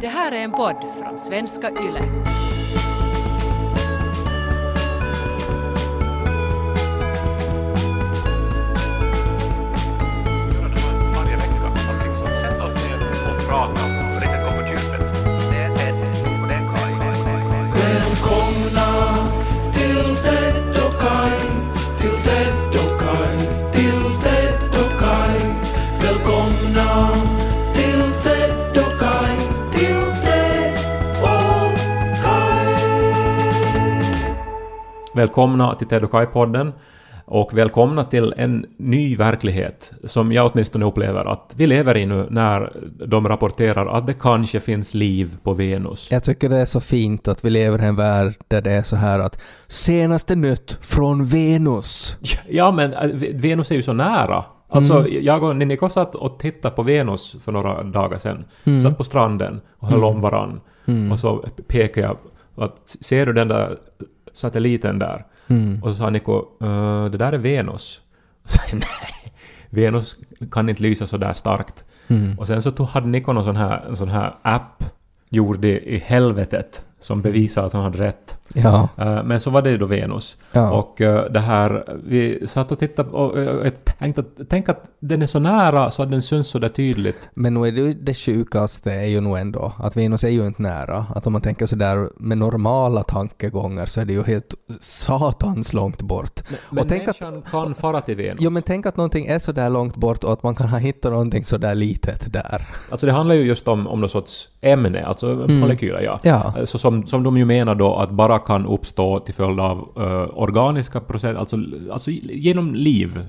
Det här är en podd från svenska YLE. varje vecka. Att liksom sätta oss ner och prata och riktigt gå på djupet. Det är Ted och det är Kaj. Välkomna till Ted och Kaj till Ted Välkomna till Ted och Kai-podden och välkomna till en ny verklighet som jag åtminstone upplever att vi lever i nu när de rapporterar att det kanske finns liv på Venus. Jag tycker det är så fint att vi lever i en värld där det är så här att senaste nytt från Venus. Ja, men äh, Venus är ju så nära. Alltså, jag och Niniko satt och tittade på Venus för några dagar sedan. Satt på stranden och höll om varann. Och så pekade jag att ser du den där satelliten där? Och så sa Niko "Eh, det där är Venus. Och så nej, Venus kan inte lysa så där starkt. Och sen så tog, hade Niko någon sån här, en sån här app gjord i, i helvetet som bevisar att han hade rätt. Ja. Eh, Men så var det ju då Venus. Ja. Och eh, det här, vi satt och tittade och eh, jag tänkte att, tänk att den är så nära så att den syns så där tydligt. Men nu är det det sjukaste är ju nog ändå att Venus är ju inte nära. Att om man tänker sådär med normala tankegångar så är det ju helt satans långt bort. Men och tänk att, kan fara till Venus. ja men tänk att någonting är sådär långt bort och att man kan ha hittat någonting sådär litet där. Alltså det handlar ju just om, om någon sorts ämne, alltså molekyler ja. Mm. Ja. Så som, som de ju menar då att bara kan uppstå till följd av eh, organiska processer, alltså, alltså genom liv.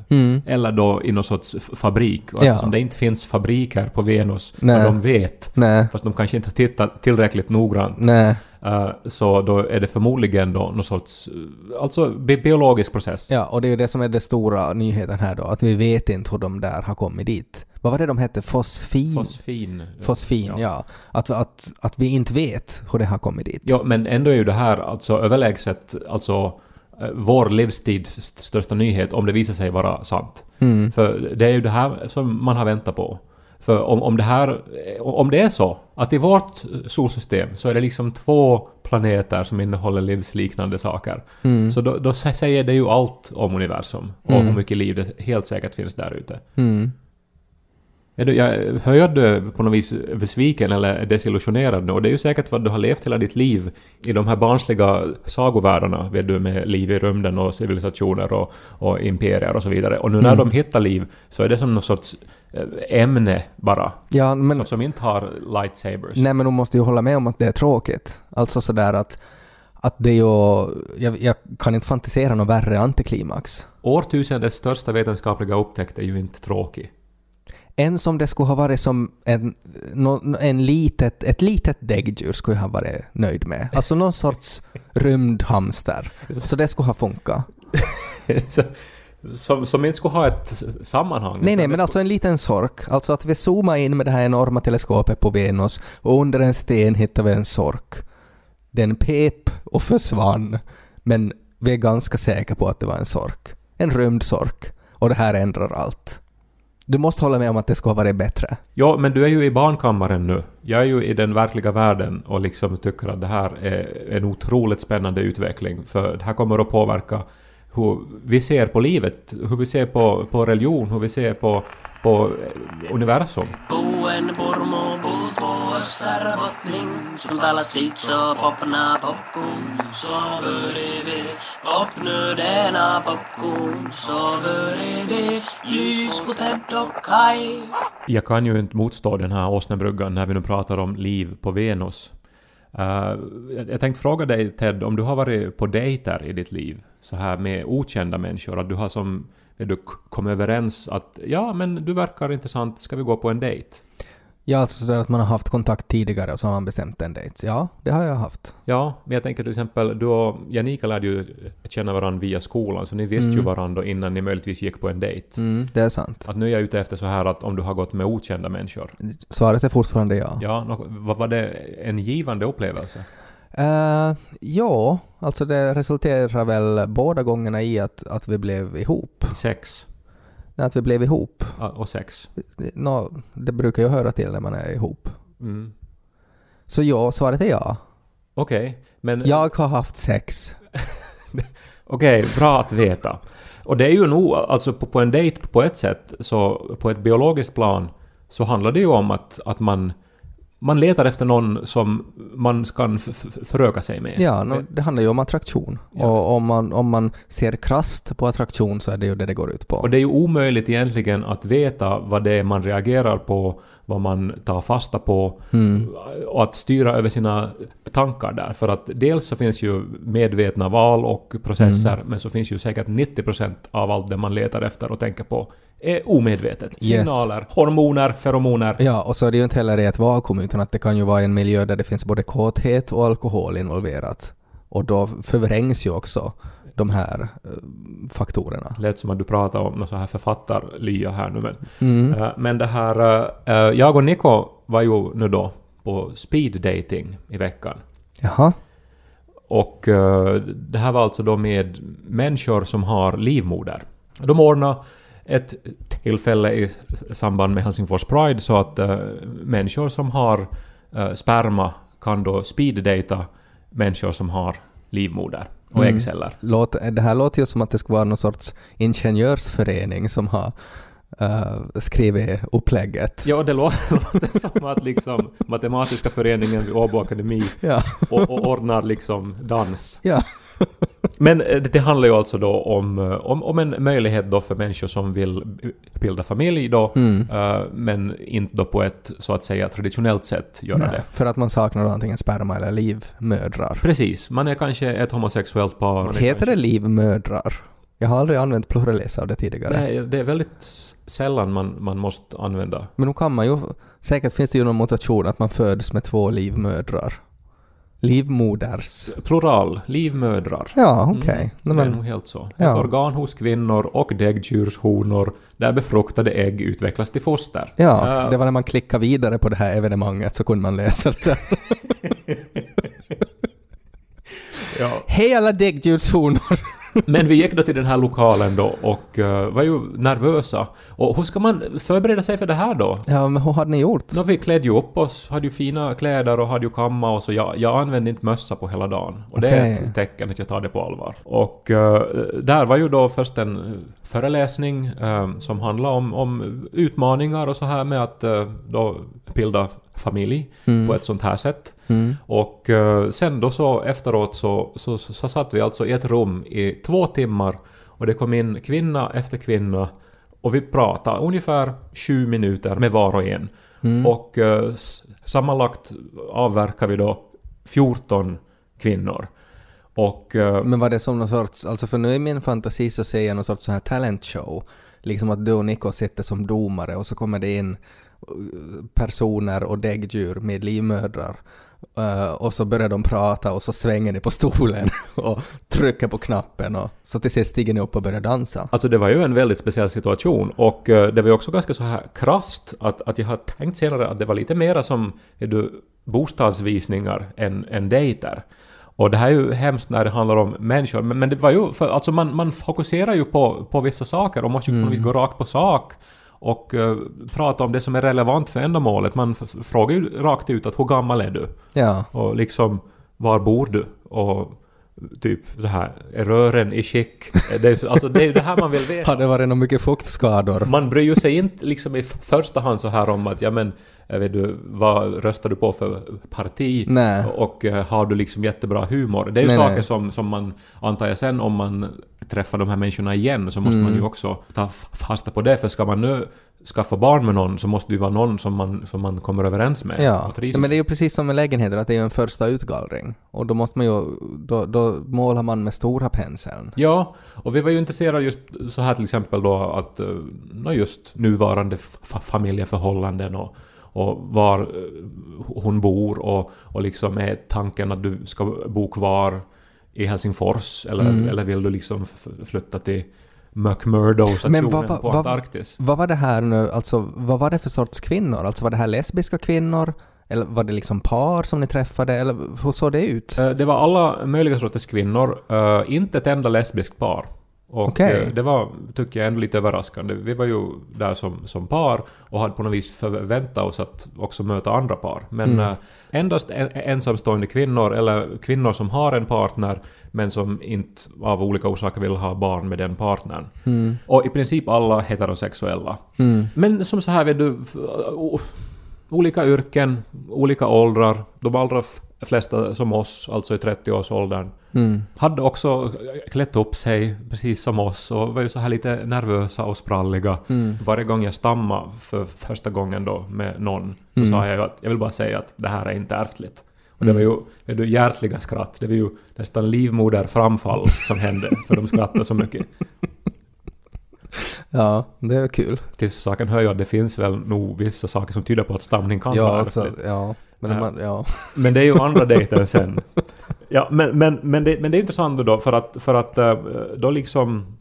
Eller då i någon sorts fabrik. Och Mm. Ja. eftersom det inte finns fabriker på Venus, Nej. vad de vet, Nej. fast de kanske inte har tittat tillräckligt noggrant, Nej. Eh, så då är det förmodligen då någon sorts, eh, alltså bi biologisk process. Ja, och det är ju det som är den stora nyheten här då, att vi vet inte hur de där har kommit dit. Vad var det de hette? Fosfin? Fosfin. Fosfin, ja. Att, att, att vi inte vet hur det har kommit dit. Ja, men ändå är ju det här alltså överlägset alltså eh, vår livstids st- största nyhet om det visar sig vara sant. Mm. För det är ju det här som man har väntat på. För om, om det här... Om det är så att i vårt solsystem så är det liksom två planeter som innehåller livsliknande saker. Mm. Så då, då sä- säger det ju allt om universum och hur mycket liv det helt säkert finns där ute. Mm. Jag hör att du är på något vis besviken eller desillusionerad nu och det är ju säkert vad du har levt hela ditt liv i de här barnsliga sagovärldarna, vet du, med liv i rymden och civilisationer och, och imperier och så vidare. Och nu när de hittar liv så är det som någon sorts eh, ämne bara, Ja, men... som, som inte har lightsabers. Nej, men du måste ju hålla med om att det är tråkigt. Alltså sådär att, att det är ju... Jag, jag kan inte fantisera något värre antiklimax. Årtusendets största vetenskapliga upptäckt är ju inte tråkig. En som det skulle ha varit som en, en litet, ett litet däggdjur skulle jag ha varit nöjd med. Alltså någon sorts rymdhamster. Så det skulle ha funkat. Som, som inte skulle ha ett sammanhang. Nej, nej, men alltså en liten sork. Alltså att vi zoomar in med det här enorma teleskopet på Venus och under en sten hittar vi en sork. Den pep och försvann, men vi är ganska säkra på att det var en sork. En rymdsork. Och det här ändrar allt. Du måste hålla med om att det skulle ha varit bättre. Ja, men du är ju i barnkammaren nu. Jag är ju i den verkliga världen och liksom tycker att det här är en otroligt spännande utveckling. För det här kommer att påverka hur vi ser på livet, hur vi ser på, på religion, hur vi ser på, på universum. Buen purmu puut vuossar botning, sun tala sitso popna popkun, så börjar vi denna popcorn så börjar vi lys på Ted och Kai. Jag kan ju inte motstå den här åsnebryggan när vi nu pratar om liv på Venus. Uh, jag- tänkte fråga dig Ted, om du har varit på dejter i ditt liv, så här med okända människor, att du har som vet du kom överens att ja, men du verkar intressant, ska vi gå på en dejt? Ja, alltså sådär att man har haft kontakt tidigare och så har man bestämt en dejt. Ja, det har jag haft. Ja, men jag tänker till exempel, du och Janika lärde ju känna varandra via skolan, så ni visste ju varandra innan ni möjligtvis gick på en dejt. Mm, det är sant. Att nu är jag ute efter så här att om du har gått med okända människor. Svaret är fortfarande ja. Ja, var det en givande upplevelse? Uh, ja, alltså det resulterar väl båda gångerna i att, att vi blev ihop. Sex Att vi blev ihop. och sex. Nå, det brukar ju höra till när man är ihop. Mm. Så ja, svaret är ja. Okej, men... Jag har haft sex. Okej, bra att veta. Och det är ju nog, alltså på, på en dejt på ett sätt, så på ett biologiskt plan, så handlar det ju om att, att man, man letar efter någon som man kan föröka sig med. Ja, no, det handlar ju om attraktion. Ja. Och om man, om man ser krasst på attraktion så är det ju det det går ut på. Och det är ju omöjligt egentligen att veta vad det är man reagerar på, vad man tar fasta på Mm. och att styra över sina tankar där. För att dels så finns ju medvetna val och processer, Mm. men så finns ju säkert 90% av allt det man letar efter och tänker på är omedvetet. Yes. Signaler, hormoner, feromoner. Ja, och så är det ju inte heller i ett vakuum utan att det kan ju vara en miljö där det finns både kåthet och alkohol involverat. Och då förvrängs ju också de här eh, faktorerna. Lät som att du pratar om någon så här författarlya här nu men... Mm. Eh, Men det här... eh, jag och Niko var ju nu då på speed dating i veckan. Jaha. Och det här var alltså då med människor som har livmoder. De ordnade ett tillfälle i samband med Helsingfors Pride så att eh, människor som har eh, sperma kan då speeddata människor som har livmoder och Mm. äggceller. Låt, det här låter ju som att det skulle vara någon sorts ingenjörsförening som har eh, skrivit upplägget. Ja, det lå- låter som att liksom Matematiska föreningen vid Åbo Akademi Ja. och, och ordnar liksom dans. Ja. Men eh, det, det handlar ju alltså då om, eh, om, om en möjlighet då för människor som vill bilda familj då, Mm. eh, men inte då på ett så att säga traditionellt sätt göra Nej, det. för att man saknar då antingen sperma eller livmödrar. Precis, man är kanske ett homosexuellt par. Heter det kanske, livmödrar? Jag har aldrig använt pluralis av det tidigare. Nej, det är väldigt sällan man, man måste använda. Men nu kan man ju... Säkert finns det ju någon mutation att man föds med två livmödrar. Livmoders. Plural, livmödrar. Ja, okej. Mm, Nej, det är nog helt så. Ja. Ett organ hos kvinnor och däggdjurshonor där befruktade ägg utvecklas till foster. Ja, Eh, det var när man klickade vidare på det här evenemanget så kunde man läsa det där. ja. Hej alla däggdjurshonor! Men vi gick då till den här lokalen då och eh, var ju nervösa. Och hur ska man förbereda sig för det här då? Ja, men hur hade ni gjort? Nå, vi klädde ju upp oss, hade ju fina kläder och hade ju kamma och så. Jag, jag använde inte mössa på hela dagen. Och det är ett tecken att jag tar det på allvar. Och eh, där var ju då först en föreläsning eh, som handlade om, om utmaningar och så här med att då bilda familj på ett sånt här sätt. Mm. Och eh, sen då så efteråt så, så, så, så satt vi alltså i ett rum i två timmar och det kom in kvinna efter kvinna och vi pratade ungefär 20 minuter med var och en. Och eh, sammanlagt avverkar vi då 14 kvinnor. Och eh, Men var det som någon sorts, alltså för nu i min fantasi så ser jag någon sorts så här talent show. Liksom att du och Nico sitter som domare och så kommer det in personer och däggdjur med livmödrar. Uh, och så börjar de prata och så svänger ni på stolen och trycker på knappen och så till sist stiger ni upp och börjar dansa. Alltså det var ju en väldigt speciell situation och eh, det var ju också ganska så här krasst att, att jag har tänkt senare att det var lite mera som du, bostadsvisningar än, än dejter. Och det här är ju hemskt när det handlar om människor, men, men det var ju, för, alltså man, man fokuserar ju på, på vissa saker och måste ju på något vis gå rakt på sak och eh, prata om det som är relevant för ändamålet. Man frågar ju rakt ut att hur gammal är du? Ja. Och liksom, var bor du? Och typ så här, är rören i skick? Det är, alltså det är ju det här man vill veta. Har det varit några mycket fuktskador? Man bryr ju sig inte liksom i första hand så här om att ja men jag vet du, vad röstar du på för parti? Nej. Och eh, har du liksom jättebra humor? Det är ju Nej, saker nej. Som, som man antar jag sen om man träffar de här människorna igen så måste man Mm. ju också ta fasta på det för ska man nu skaffa barn med någon så måste det ju vara någon som man, som man kommer överens med. Ja, och trivs men det är ju precis som med lägenheter, att det är en första utgallring. Och då måste man ju, då, då målar man med stora penseln. Ja, och vi var ju intresserade just så här till exempel då att, eh, nå just nuvarande familjeförhållanden och, och var eh, hon bor och, och liksom är tanken att du ska bo kvar i Helsingfors eller, Mm. eller vill du liksom flytta till McMurdo-stationen vad- vad- på vad- Antarktis? Vad var det här nu, alltså vad var det för sorts kvinnor? Alltså var det här lesbiska kvinnor? Eller var det liksom par som ni träffade? Eller hur såg det ut? Eh, Det var alla möjliga sorters kvinnor, eh, inte ett enda lesbiskt par. Och Okej. eh, det var, tycker jag, ändå lite överraskande. Vi var ju där som, som par och hade på något vis förväntat oss att också möta andra par. Men Mm. eh, endast en, ensamstående kvinnor, eller kvinnor som har en partner men som inte av olika orsaker vill ha barn med den partnern. Mm. Och i princip alla heterosexuella. Men som så här vet du, olika yrken, olika åldrar. De allra flesta som oss, alltså i 30-årsåldern, Mm. hade också klätt upp sig precis som oss och var ju så här lite nervösa och spralliga. Mm. Varje gång jag stammade för första gången då med någon så Mm. sa jag ju att jag vill bara säga att det här är inte ärftligt. Och det var ju vet du, hjärtliga skratt. Det var ju nästan livmoderframfall som hände för de skrattade så mycket. Ja, det är kul. Till saken hör ju att det finns väl nog vissa saker som tyder på att stamning kan Ja, vara alltså, ja. Men Ja. Man, ja. Men det är ju andra dejten sen. Ja, men, men, men, det, men det är intressant då för att, för att eh, då liksom...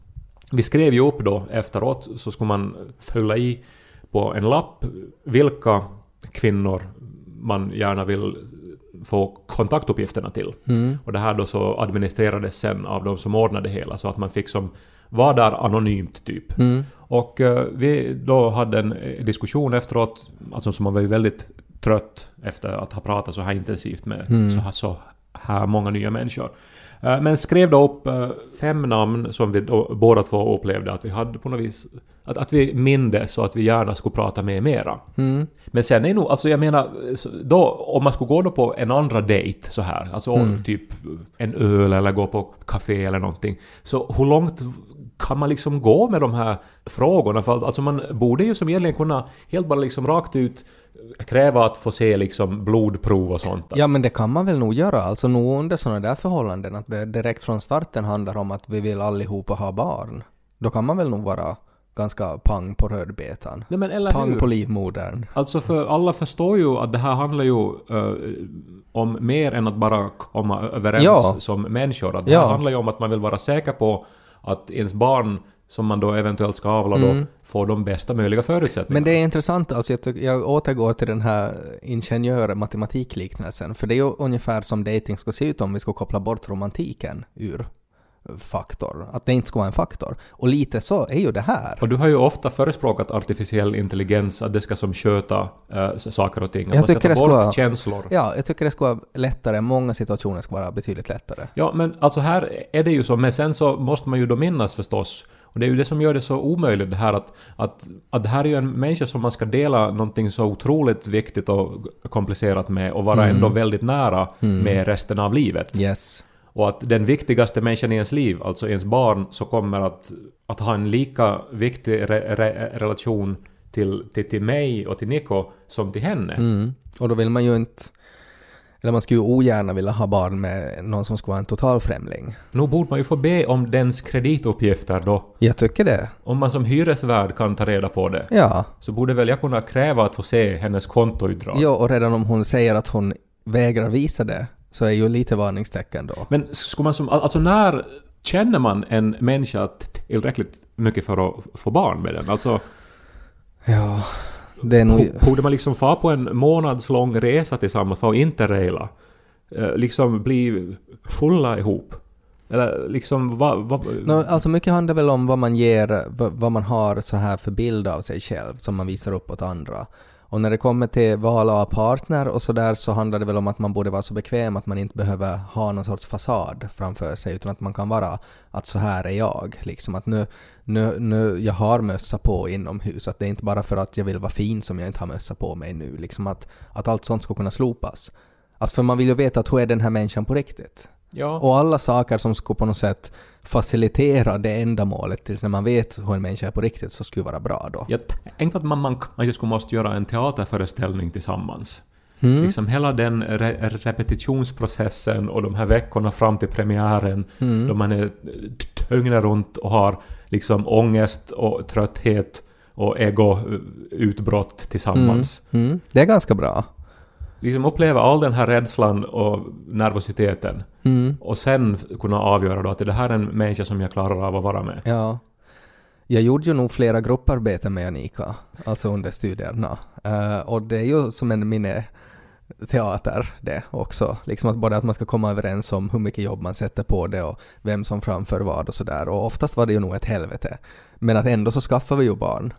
Vi skrev ju upp då efteråt så skulle man fylla i på en lapp vilka kvinnor man gärna vill få kontaktuppgifterna till. Mm. Och det här då så administrerades sen av de som ordnade det hela så att man fick som vara där anonymt typ. Mm. Och eh, vi då hade en eh, diskussion efteråt, alltså som man var ju väldigt trött efter att ha pratat så här intensivt med Mm. så, här, så här många nya människor. Eh, Men skrev då upp fem namn som vi då, båda två upplevde att vi hade på något vis... Att, att vi mindes och att vi gärna skulle prata med mera. Mm. Men sen är nog, alltså jag menar, då, om man skulle gå då på en andra dejt så här, alltså Mm. typ en öl eller gå på café eller någonting. Så hur långt kan man liksom gå med de här frågorna? För alltså man borde ju som egentligen kunna helt bara liksom rakt ut kräva att få se liksom blodprov och sånt. Ja, men det kan man väl nog göra. Alltså nog under sådana där förhållanden att det direkt från starten handlar om att vi vill allihopa ha barn. Då kan man väl nog vara ganska pang på rödbetan. Nej men eller Pang hur? på livmodern. Alltså för alla förstår ju att det här handlar ju eh, om mer än att bara komma överens Ja. som människor. Att det Ja. här handlar ju om att man vill vara säker på att ens barn som man då eventuellt ska avla då får de bästa möjliga förutsättningarna. Mm. Men det är intressant, alltså jag, jag återgår till den här ingenjör-matematikliknelsen, för det är ju ungefär som dating ska se ut om vi ska koppla bort romantiken ur faktor. Att det inte ska vara en faktor. Och lite så är ju det här. Och du har ju ofta förespråkat artificiell intelligens, att det ska som sköta äh, saker och ting. Att Jag man ska ta det ska bort vara- känslor. Ja, jag tycker det ska vara lättare. Många situationer ska vara betydligt lättare. Ja, men alltså här är det ju så, men sen så måste man ju då minnas förstås. Och det är ju det som gör det så omöjligt det här att, att, att det här är ju en människa som man ska dela någonting så otroligt viktigt och komplicerat med och vara ändå väldigt nära med resten av livet. Yes. Och att den viktigaste människan i ens liv, alltså ens barn, så kommer att, att ha en lika viktig re, re, relation till, till, till mig och till Nico som till henne. Mm. Och då vill man ju inte... Eller man skulle ju ogärna vilja ha barn med någon som ska vara en total främling. Nu borde man ju få be om dens kredituppgifter då. Jag tycker det. Om man som hyresvärd kan ta reda på det. Ja. så borde väl jag kunna kräva att få se hennes kontoutdrag. Ja, och redan om hon säger att hon vägrar visa det så är ju lite varningstecken då. Men skulle man som, alltså när känner man en människa tillräckligt mycket för att få barn med den? Alltså, Ja, det är nog... bo- borde man liksom få på en månadslång resa tillsammans för att interraila? Eh, Liksom bli fulla ihop? Eller liksom vad... vad Nå, alltså mycket handlar väl om vad man ger, vad, vad man har så här för bild av sig själv som man visar upp åt andra. Och när det kommer till val av partner och sådär så handlar det väl om att man borde vara så bekväm att man inte behöver ha någon sorts fasad framför sig utan att man kan vara att så här är jag. Liksom att nu, nu, nu jag har mössa på inomhus. Att det är inte bara för att jag vill vara fin som jag inte har mössa på mig nu. Liksom att, att allt sånt ska kunna slopas. Att för man vill ju veta att hur är den här människan på riktigt? Ja. Och alla saker som skulle på något sätt facilitera det ändamålet tills när man vet hur en människa är på riktigt så skulle vara bra då. Jag tänkte att man, man kanske skulle måste göra en teaterföreställning tillsammans. Mm. Liksom hela den re repetitionsprocessen och de här veckorna fram till premiären Mm. då man är tyngd runt och har liksom ångest och trötthet och egoutbrott tillsammans. Mm. Det är ganska bra. Liksom uppleva all den här rädslan och nervositeten Mm. och sen kunna avgöra då att är det här en människa som jag klarar av att vara med. Ja. Jag gjorde ju nog flera grupparbeten med Anika, alltså under studierna. Eh, och det är ju som en minne teater det också. Liksom att både att man ska komma överens om hur mycket jobb man sätter på det och vem som framför vad och sådär. Och oftast var det ju nog ett helvete. Men att ändå så skaffar vi ju barn.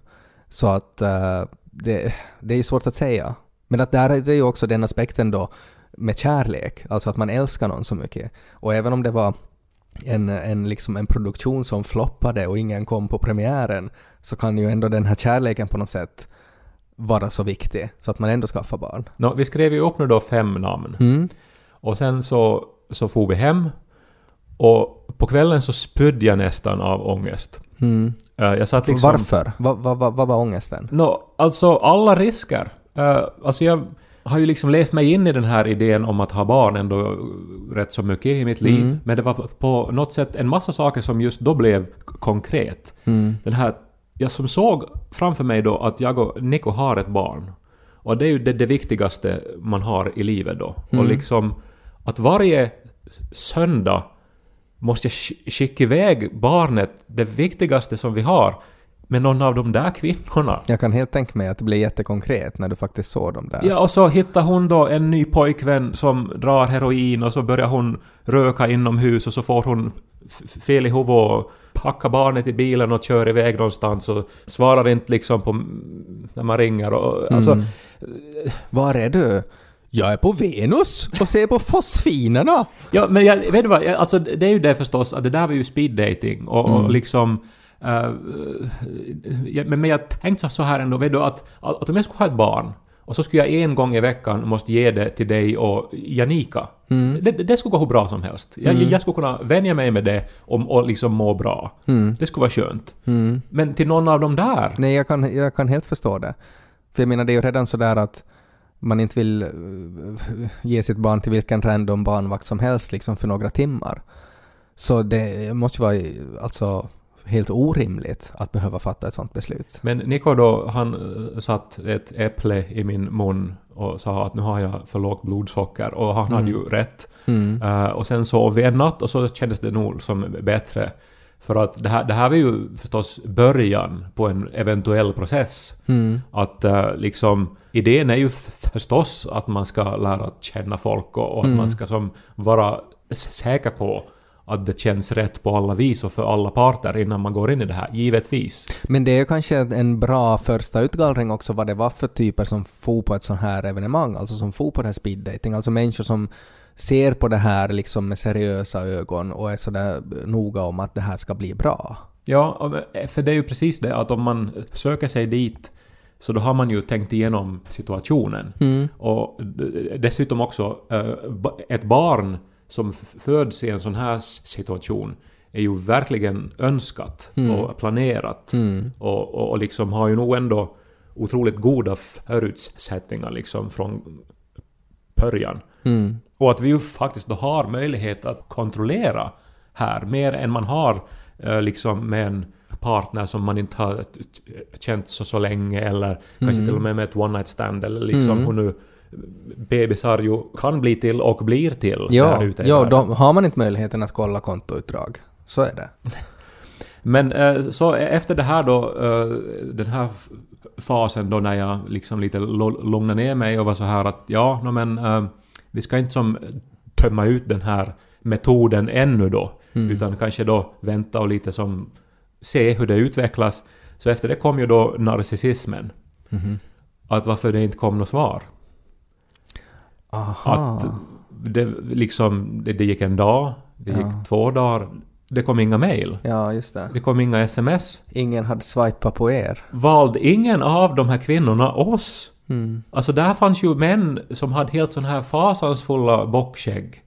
Så att eh, det, det är ju svårt att säga. Men att där är det ju också den aspekten då med kärlek, alltså att man älskar någon så mycket. Och även om det var en, en, liksom en produktion som floppade och ingen kom på premiären så kan ju ändå den här kärleken på något sätt vara så viktig så att man ändå skaffar barn. Nå, vi skrev ju upp nu då fem namn. Mm. Och sen så, så for vi hem. Och på kvällen så spydde jag nästan av ångest. Mm. Eh, Jag satt liksom... Varför? Vad vad- vad- vad var ångesten? Nå, alltså alla risker. Uh, alltså jag har ju liksom levt mig in i den här idén om att ha barn ändå rätt så mycket i mitt liv. Men det var på- något sätt en massa saker som just då blev konkret. Den här, jag som såg framför mig då att jag och Nico har ett barn. Och det är ju det, det viktigaste man har i livet då. Och liksom att varje söndag måste jag sk- skicka iväg barnet, det viktigaste som vi har, med någon av de där kvinnorna. Jag kan helt tänka mig att det blev jättekonkret när du faktiskt såg dem där. Ja, och så hittar hon då en ny pojkvän som drar heroin och så börjar hon röka inomhus och så får hon fel i huvudet och packar barnet i bilen och kör iväg någonstans och svarar inte liksom på när man ringer och alltså... Var är du? Jag är på Venus och ser på fosfinerna. Ja, men jag vet du vad, alltså det är ju det förstås att det där var ju speed dating och, och liksom... eh, ja, men, men jag tänkte så här ändå, vet du att, att om jag skulle ha ett barn och så skulle jag en gång i veckan måste ge det till dig och Janika. Det, det skulle gå hur bra som helst. Jag, jag skulle kunna vänja mig med det och, och liksom må bra. Det skulle vara skönt. Men till någon av dem där... Nej, jag kan, jag kan helt förstå det. För jag menar, det är ju redan sådär att man inte vill eh, ge sitt barn till vilken random barnvakt som helst liksom för några timmar. Så det måste ju vara eh, alltså helt orimligt att behöva fatta ett sånt beslut. Men Niko då, han eh, satt ett äpple i min mun och sa att nu har jag för lågt blodsocker och han hade ju rätt. Eh, och sen sov vi en natt och så kändes det nog som bättre. För att det här, det här var ju förstås början på en eventuell process. Att eh, liksom, idén är ju förstås att man ska lära känna folk och, och att man ska som vara säker på att det känns rätt på alla vis och för alla parter innan man går in i det här, givetvis. Men det är kanske en bra första utgallring också vad det var för typer som for på ett sånt här evenemang, alltså som for på det här speed dating, alltså människor som ser på det här liksom med seriösa ögon och är sådär noga om att det här ska bli bra. Ja, och- för det är ju precis det att om man söker sig dit så då har man ju tänkt igenom situationen. Och d- dessutom också, eh, ett barn som föds i en sån här situation är ju verkligen önskat och planerat. Och, och, och liksom har ju nog ändå otroligt goda förutsättningar liksom från början. Och att vi ju faktiskt då har möjlighet att kontrollera här mer än man har liksom med en partner som man inte har känt så, så länge eller kanske till och med med ett one night stand eller liksom hur nu bebisar ju kan bli till och blir till Ja, där ute ja då har man inte möjligheten att kolla kontoutdrag. Så är det. Men eh, så efter det här då, eh, den här fasen då när jag liksom lite lugnade ner mig och var så här att ja, no, men eh, vi ska inte som tömma ut den här metoden ännu då, utan kanske då vänta och lite som se hur det utvecklas. Så efter det kom ju då narcissismen. Att varför det inte kom något svar. Aha. Att det liksom, det, det gick en dag, det gick två dagar, det kom inga mejl. Ja, just det. Det kom inga sms. Ingen hade swipat på er. Valde ingen av de här kvinnorna oss? Alltså där fanns ju män som hade helt sån här fasansfulla bockskägg.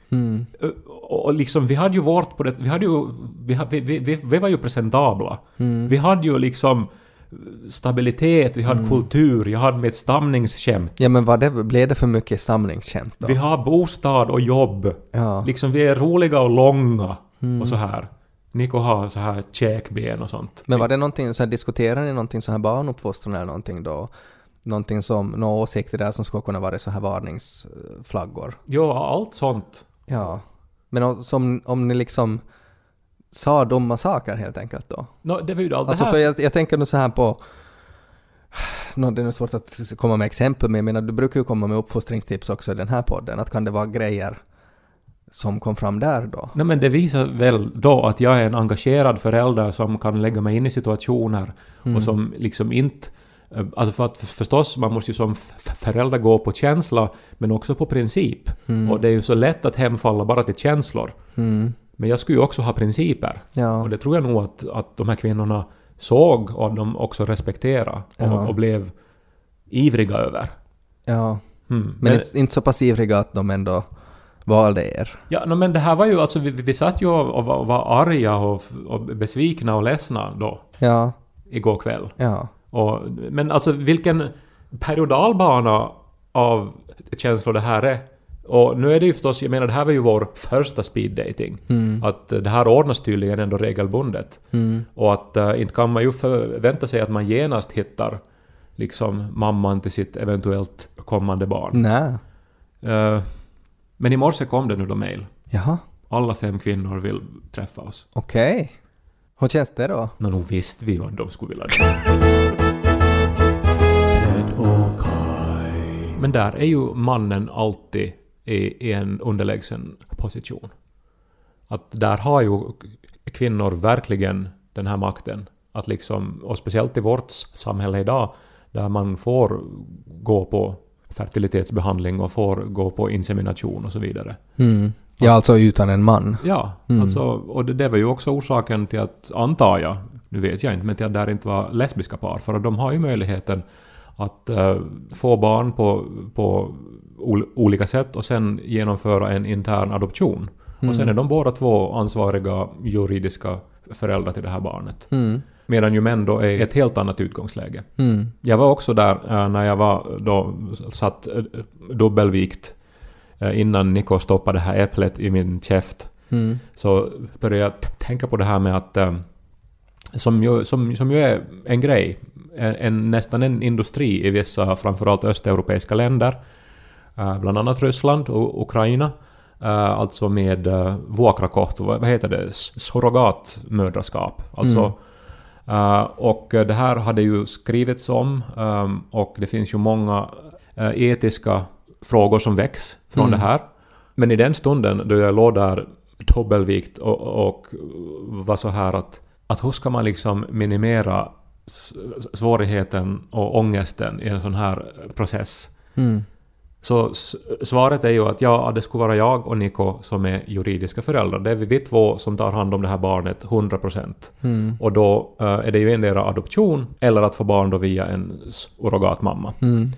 Ö- Och liksom vi hade ju vårt på det, vi hade ju, vi, vi, vi, vi, var ju presentabla. Vi hade ju liksom stabilitet, vi hade kultur, jag hade mitt stamningsskämt. Ja, men vad det, blev det för mycket stamningskämt då? Vi har bostad och jobb. Ja. Liksom vi är roliga och långa och så här. Niko har så här käkben och sånt. Men var det någonting, så här, diskuterade ni någonting så här barnuppfostran eller någonting då? Någonting som, några åsikter där som skulle kunna vara så här varningsflaggor? Ja, allt sånt. Ja. Men o- som, om ni liksom sa dumma saker helt enkelt då? No, det var ju allt Alltså det för här. jag, jag tänker nu så här på Nå, det är nog svårt att komma med exempel, men jag menar, du brukar ju komma med uppfostringstips också i den här podden. Att kan det vara grejer som kom fram där då? Nej men det visar väl då att jag är en engagerad förälder som kan lägga mig in i situationer och som liksom inte... eh, Alltså för att förstås, man måste ju som förälder gå på känsla men också på princip. Och det är ju så lätt att hemfalla bara till känslor. Mm. Men jag skulle ju också ha principer. Ja. Och det tror jag nog att, att de här kvinnorna såg och de också respekterade och, Ja. och blev ivriga över. Ja. Mm. Men, inte, inte så passivriga att de ändå valde er. Ja, no, men det här var ju alltså, vi, vi satt ju och, och, och var arga och, och besvikna och ledsna då, Ja. igår kväll. Ja. Och, men alltså vilken periodalbana av känslor det här är. Och nu är det ju förstås, jag menar det här var ju vår första speed dating. Att det här ordnas tydligen ändå regelbundet. Och att uh, inte kan man ju förvänta sig att man genast hittar liksom mamman till sitt eventuellt kommande barn. Nej. Eh, men i morse kom det nu då mejl. Jaha. Alla fem kvinnor vill träffa oss. Okej. Hur känns det då? Nå, nog visste vi att de skulle vilja det. Men där är ju mannen alltid i, i en underlägsen position. Att där har ju kvinnor verkligen den här makten. Att liksom, och speciellt i vårt samhälle idag, där man får gå på fertilitetsbehandling och får gå på insemination och så vidare. Mm. Ja, alltså utan en man. Ja, alltså, och det, det var ju också orsaken till att, antar jag, nu vet jag inte, men till att där inte var lesbiska par. För att de har ju möjligheten att eh, få barn på, på ol, olika sätt och sen genomföra en intern adoption. Och sen är de båda två ansvariga juridiska föräldrar till det här barnet. Mm. Medan ju män då är ett helt annat utgångsläge. Mm. Jag var också där eh, när jag var då satt eh, dubbelvikt innan Niko stoppade det här äpplet i min käft. Mm. Så började jag tänka på det här med att som ju, som, som ju är en grej, en, en, nästan en industri i vissa framförallt östeuropeiska länder, eh, bland annat Ryssland och Ukraina, eh, alltså med uh, vuokrakohto, vad heter det, surrogatmödraskap. Alltså, eh, och det här hade ju skrivits om och det finns ju många eh, etiska frågor som väcks från det här. Men i den stunden då jag låg där dubbelvikt och, och var så här att, att hur ska man liksom minimera svårigheten och ångesten i en sån här process? Mm. Så svaret är ju att ja, det skulle vara jag och Niko som är juridiska föräldrar. Det är vi två som tar hand om det här barnet 100%. Mm. Och då eh, är det ju endera adoption eller att få barn då via en surrogatmamma. Mm.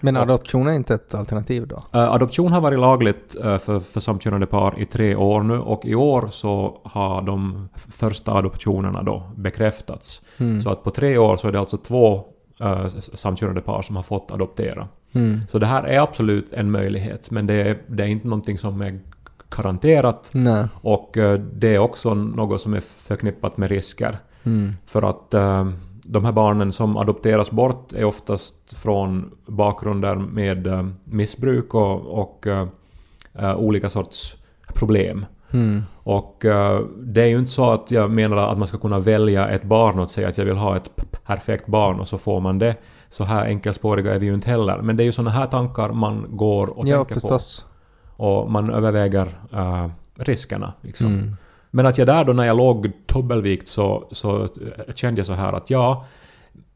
Men adoption är inte ett alternativ då? Eh, Adoption har varit lagligt eh, för, för samkönade par i tre år nu och i år så har de första adoptionerna då bekräftats. Så att på tre år så är det alltså två eh, samkönade par som har fått adoptera. Mm. Så det här är absolut en möjlighet men det är, det är inte någonting som är garanterat Nej. och det är också något som är förknippat med risker. Mm. För att eh, de här barnen som adopteras bort är oftast från bakgrunder med eh, missbruk och, och eh, olika sorts problem. Mm. Och eh, det är ju inte så att jag menar att man ska kunna välja ett barn och säga att jag vill ha ett perfekt barn och så får man det. Så här enkelspåriga är vi ju inte heller. Men det är ju såna här tankar man går och Ja, tänker förstås. på. Och man överväger eh, riskerna. Liksom. Mm. Men att jag där då när jag låg dubbelvikt så, så kände jag så här att ja,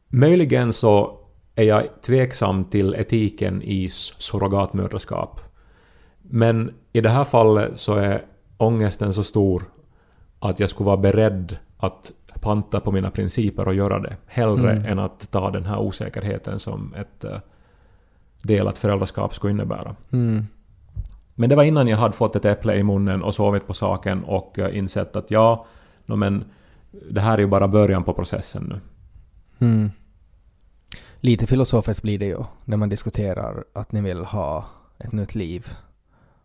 möjligen så är jag tveksam till etiken i surrogatmödraskap. Men i det här fallet så är ångesten så stor att jag skulle vara beredd att panta på mina principer och göra det. Hellre Mm. än att ta den här osäkerheten som ett eh, delat föräldraskap skulle innebära. Mm. Men det var innan jag hade fått ett äpple i munnen och sovit på saken och eh, insett att ja, no, men det här är ju bara början på processen nu. Mm. Lite filosofiskt blir det ju när man diskuterar att ni vill ha ett nytt liv.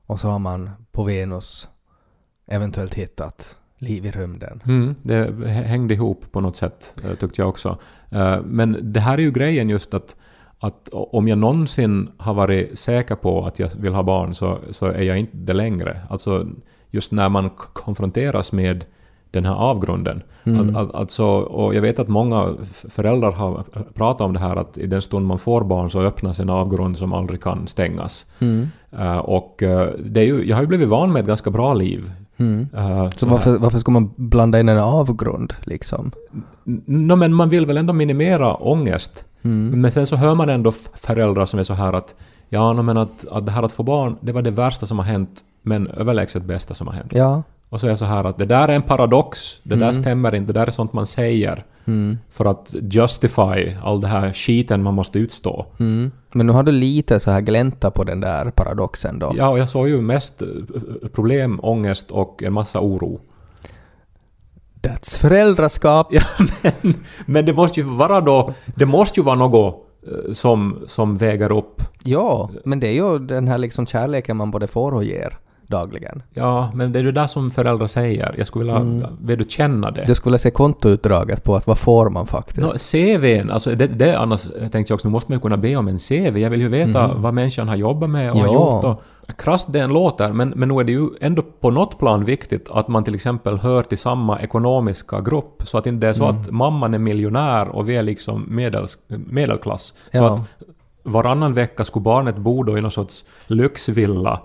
Och så har man på Venus eventuellt hittat liv i rymden. Mm, det hängde ihop på något sätt, eh, tyckte jag också. Eh, Men det här är ju grejen just att, att om jag någonsin har varit säker på att jag vill ha barn så, så är jag inte det längre. Alltså just när man konfronteras med den här avgrunden. Al, al, alltså, och jag vet att många föräldrar har pratat om det här att i den stund man får barn så öppnas en avgrund som aldrig kan stängas. Eh, och eh, det är ju, jag har ju blivit van med ett ganska bra liv. Eh, Så så varför, varför ska man blanda in en avgrund liksom? No, men man vill väl ändå minimera ångest. Men sen så hör man ändå föräldrar som är så här att ja, no, men att, att det här att få barn, det var det värsta som har hänt, men överlägset bästa som har hänt. Ja. Och så är jag så här att det där är en paradox, det där stämmer inte, det där är sånt man säger för att justify all det här skiten man måste utstå. Mm. Men nu har du lite så här glänta på den där paradoxen då. Ja, och jag såg ju mest eh, problem, ångest och en massa oro. That's föräldraskap! Ja, men, men det måste ju vara då, det måste ju vara något eh, som, som väger upp Ja, men det är ju den här liksom kärleken man både får och ger dagligen. Ja, men det är ju det som föräldrar säger. Jag skulle vilja... Vill du känna det? Du skulle se kontoutdraget på att vad får man faktiskt. No, CVn, alltså det, det annars tänkte jag också, nu måste man ju kunna be om en CV. Jag vill ju veta vad människan har jobbat med och har Ja. gjort. Och, krasst det än låter, men, men nu är det ju ändå på något plan viktigt att man till exempel hör till samma ekonomiska grupp. Så att inte det är så att mamman är miljonär och vi är liksom medels, medelklass. Så Ja. att varannan vecka skulle barnet bo då i någon sorts lyxvilla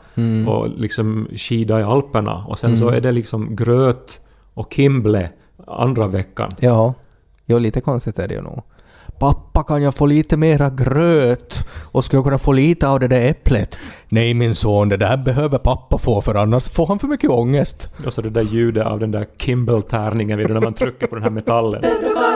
och liksom skida i Alperna och sen så är det liksom gröt och kimble andra veckan. Ja. Jo, lite konstigt är det ju nog. Pappa, kan jag få lite mera gröt? Och ska jag kunna få lite av det där äpplet? Nej min son, det där behöver pappa få för annars får han för mycket ångest. Och så det där ljudet av den där Kimble-tärningen vid när man trycker på den här metallen.